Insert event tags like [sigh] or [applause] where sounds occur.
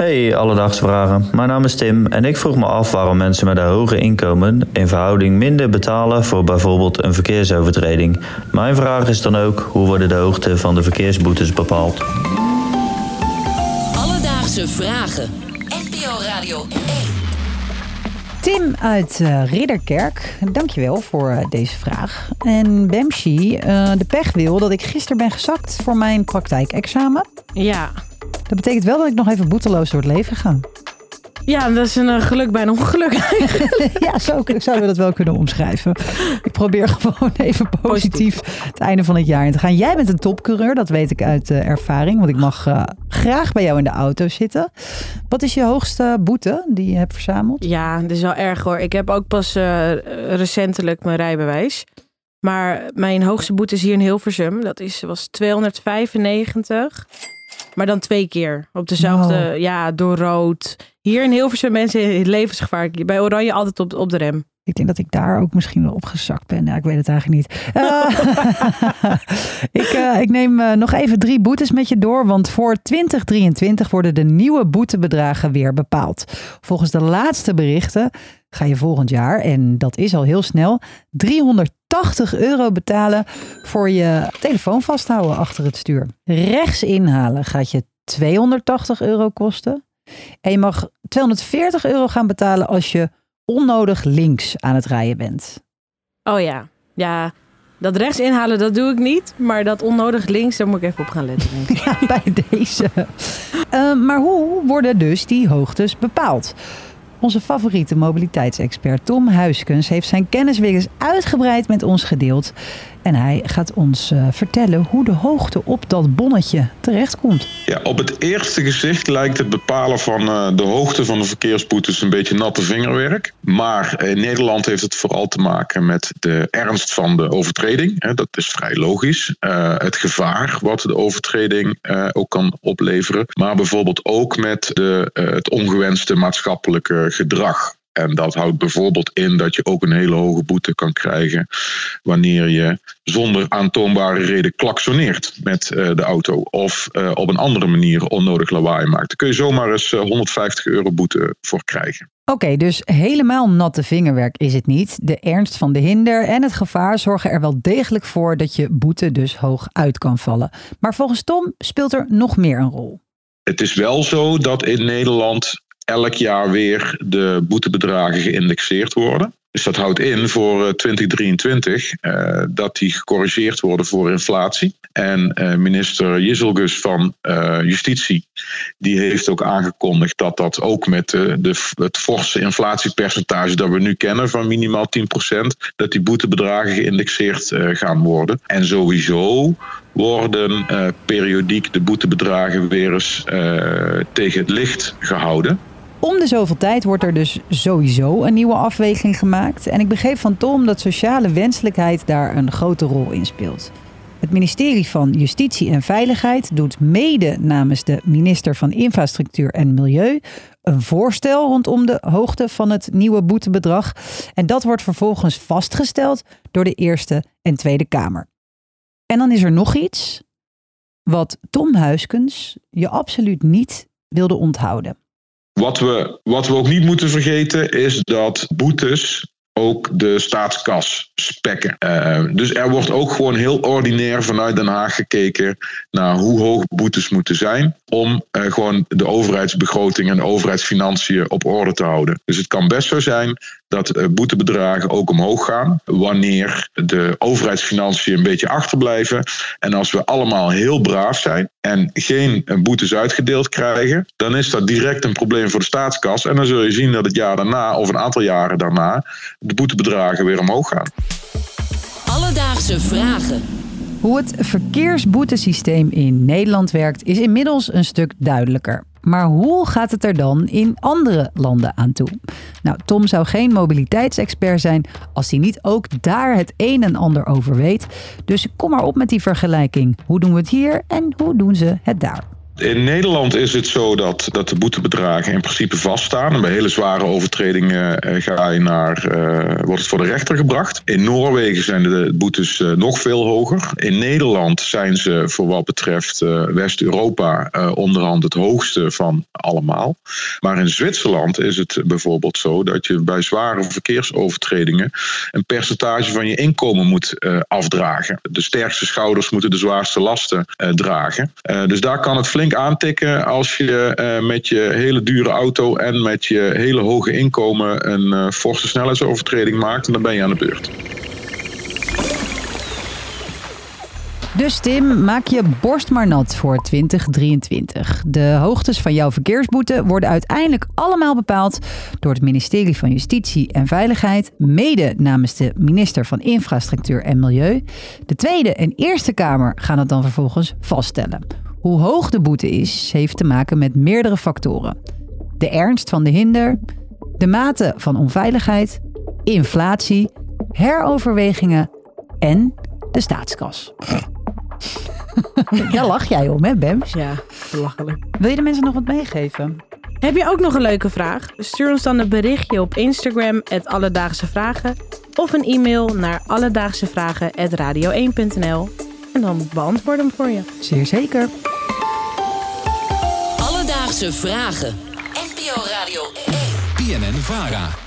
Hey, alledaagse vragen. Mijn naam is Tim en ik vroeg me af waarom mensen met een hoger inkomen in verhouding minder betalen voor bijvoorbeeld een verkeersovertreding. Mijn vraag is dan ook, hoe worden de hoogte van de verkeersboetes bepaald? Alledaagse vragen. NPO Radio 1. Tim uit eh, Ridderkerk, dankjewel voor eh, deze vraag. En Bemshi, eh, de pech wil dat ik gisteren ben gezakt voor mijn praktijkexamen. Ja. Dat betekent wel dat ik nog even boeteloos door het leven ga. Ja, dat is een eh, geluk bij een ongeluk [laughs] ja, zo zouden we dat wel kunnen omschrijven. Ik probeer [laughs] gewoon even positief, het einde van het jaar in te gaan. Jij bent een topcoureur, dat weet ik uit eh, ervaring. Want ik mag eh, graag bij jou in de auto zitten. Wat is je hoogste boete die je hebt verzameld? Ja, dat is wel erg hoor. Ik heb ook pas recentelijk mijn rijbewijs. Maar mijn hoogste boete is hier in Hilversum. Dat is, was 295. Maar dan twee keer. Op dezelfde, Wow. ja, door rood. Hier in Hilversum mensen levensgevaarlijk. Bij Oranje altijd op, op de rem. Ik denk dat ik daar ook misschien wel op gezakt ben. Ja, ik weet het eigenlijk niet. Eh, [laughs] ik, eh, ik neem eh, nog even drie boetes met je door. Want voor 2023 worden de nieuwe boetebedragen weer bepaald. Volgens de laatste berichten ga je volgend jaar, en dat is al heel snel, 380 euro betalen voor je telefoon vasthouden achter het stuur. Rechts inhalen gaat je 280 euro kosten. En je mag 240 euro gaan betalen als je onnodig links aan het rijden bent. Oh ja. Ja, dat rechts inhalen, dat doe ik niet. Maar dat onnodig links, daar moet ik even op gaan letten. [laughs] Ja, bij deze. Eh, maar hoe worden dus die hoogtes bepaald? Onze favoriete mobiliteitsexpert Tom Huiskens heeft zijn kennis weer eens uitgebreid met ons gedeeld. En hij gaat ons eh, vertellen hoe de hoogte op dat bonnetje terechtkomt. Ja, op het eerste gezicht lijkt het bepalen van eh, de hoogte van de verkeersboetes een beetje natte vingerwerk. Maar in Nederland heeft het vooral te maken met de ernst van de overtreding. Hè, dat is vrij logisch. Eh, het gevaar wat de overtreding eh, ook kan opleveren. Maar bijvoorbeeld ook met de, eh, het ongewenste maatschappelijke gedrag. En dat houdt bijvoorbeeld in dat je ook een hele hoge boete kan krijgen wanneer je zonder aantoonbare reden klaksoneert met eh, de auto of eh, op een andere manier onnodig lawaai maakt. Daar kun je zomaar eens eh, 150 euro boete voor krijgen. Oké, dus helemaal natte vingerwerk is het niet. De ernst van de hinder en het gevaar zorgen er wel degelijk voor dat je boete dus hoog uit kan vallen. Maar volgens Tom speelt er nog meer een rol. Het is wel zo dat in Nederland elk jaar weer de boetebedragen geïndexeerd worden. Dus dat houdt in voor eh, 2023 eh, dat die gecorrigeerd worden voor inflatie. En eh, minister Jizzelgus van eh, Justitie die heeft ook aangekondigd dat dat ook met de, het forse inflatiepercentage dat we nu kennen van minimaal 10%, dat die boetebedragen geïndexeerd eh, gaan worden. En sowieso worden eh, periodiek de boetebedragen weer eens eh, tegen het licht gehouden. Om de zoveel tijd wordt er dus sowieso een nieuwe afweging gemaakt. En ik begreep van Tom dat sociale wenselijkheid daar een grote rol in speelt. Het ministerie van Justitie en Veiligheid doet mede namens de minister van Infrastructuur en Milieu een voorstel rondom de hoogte van het nieuwe boetebedrag. En dat wordt vervolgens vastgesteld door de Eerste en Tweede Kamer. En dan is er nog iets wat Tom Huiskens je absoluut niet wilde onthouden. Wat we, wat we ook niet moeten vergeten is dat boetes ook de staatskas spekken. Eh, dus er wordt ook gewoon heel ordinair vanuit Den Haag gekeken naar hoe hoog boetes moeten zijn om eh, gewoon de overheidsbegroting en de overheidsfinanciën op orde te houden. Dus het kan best zo zijn dat eh, boetebedragen ook omhoog gaan wanneer de overheidsfinanciën een beetje achterblijven. En als we allemaal heel braaf zijn en geen eh, boetes uitgedeeld krijgen, dan is dat direct een probleem voor de staatskas. En dan zul je zien dat het jaar daarna of een aantal jaren daarna de boetebedragen weer omhoog gaan. Alledaagse vragen. Hoe het verkeersboetesysteem in Nederland werkt is inmiddels een stuk duidelijker. Maar hoe gaat het er dan in andere landen aan toe? Nou, Tom zou geen mobiliteitsexpert zijn als hij niet ook daar het een en ander over weet. Dus kom maar op met die vergelijking. Hoe doen we het hier en hoe doen ze het daar? In Nederland is het zo dat, dat de boetebedragen in principe vaststaan. En bij hele zware overtredingen eh, ga je naar, eh, wordt het voor de rechter gebracht. In Noorwegen zijn de boetes eh, nog veel hoger. In Nederland zijn ze voor wat betreft West-Europa onderhand het hoogste van allemaal. Maar in Zwitserland is het bijvoorbeeld zo dat je bij zware verkeersovertredingen een percentage van je inkomen moet afdragen. De sterkste schouders moeten de zwaarste lasten dragen. Dus daar kan het flink aantikken als je eh, met je hele dure auto en met je hele hoge inkomen een eh, forse snelheidsovertreding maakt. En dan ben je aan de beurt. Dus Tim, maak je borst maar nat voor 2023. De hoogtes van jouw verkeersboete worden uiteindelijk allemaal bepaald door het ministerie van Justitie en Veiligheid, mede namens de minister van Infrastructuur en Milieu. De Tweede en Eerste Kamer gaan het dan vervolgens vaststellen. Hoe hoog de boete is, heeft te maken met meerdere factoren. De ernst van de hinder, de mate van onveiligheid, inflatie, heroverwegingen en de staatskas. [laughs] Daar lach jij om, hè, Bems? Ja, belachelijk. Wil je de mensen nog wat meegeven? Heb je ook nog een leuke vraag? Stuur ons dan een berichtje op Instagram, Alledaagse Vragen. Of een e-mail naar alledaagsevragen.radio1.nl. En dan beantwoorden hem voor je. Zeer zeker. Alledaagse vragen. NPO Radio 1. BNN Vara.